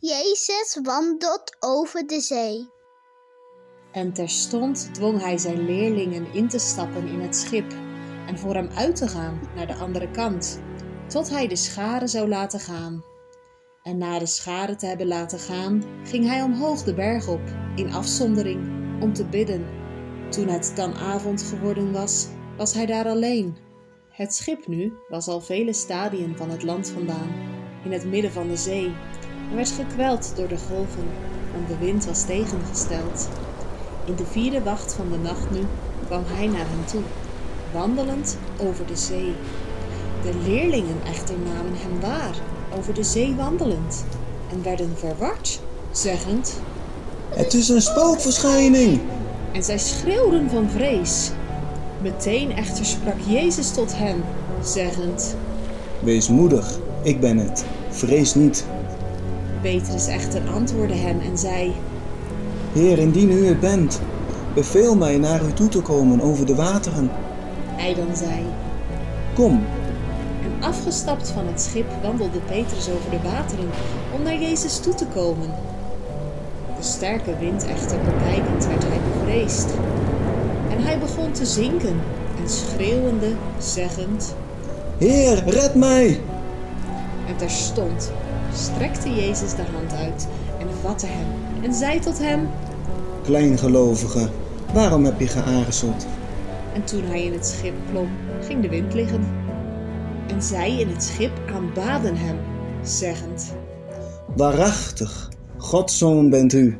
Jezus wandelt over de zee. En terstond dwong hij zijn leerlingen in te stappen in het schip en voor hem uit te gaan naar de andere kant, tot hij de scharen zou laten gaan. En na de scharen te hebben laten gaan, ging hij omhoog de berg op, in afzondering, om te bidden. Toen het dan avond geworden was, was hij daar alleen. Het schip nu was al vele stadien van het land vandaan, in het midden van de zee, en werd gekweld door de golven, want de wind was tegengesteld. In de vierde wacht van de nacht nu kwam hij naar hen toe, wandelend over de zee. De leerlingen echter namen hem waar, over de zee wandelend, en werden verward, zeggend, Het is een spookverschijning. en zij schreeuwden van vrees. Meteen echter sprak Jezus tot hen, zeggend, Wees moedig, ik ben het. Vrees niet. Petrus echter antwoordde hen en zei, Heer, indien u het bent, beveel mij naar u toe te komen over de wateren. hij dan zei, Kom, En afgestapt van het schip wandelde Petrus over de wateren om naar Jezus toe te komen. De sterke wind echter bekijkend werd hij bevreesd. En hij begon te zinken en schreeuwende, zeggend, Heer, red mij. en terstond strekte Jezus de hand uit en vatte hem en zei tot hem, Kleingelovige, waarom heb je geaarzeld? en toen hij in het schip klom, ging de wind liggen. En zij in het schip aanbaden hem, zeggend, Waarachtig, Gods zoon bent u.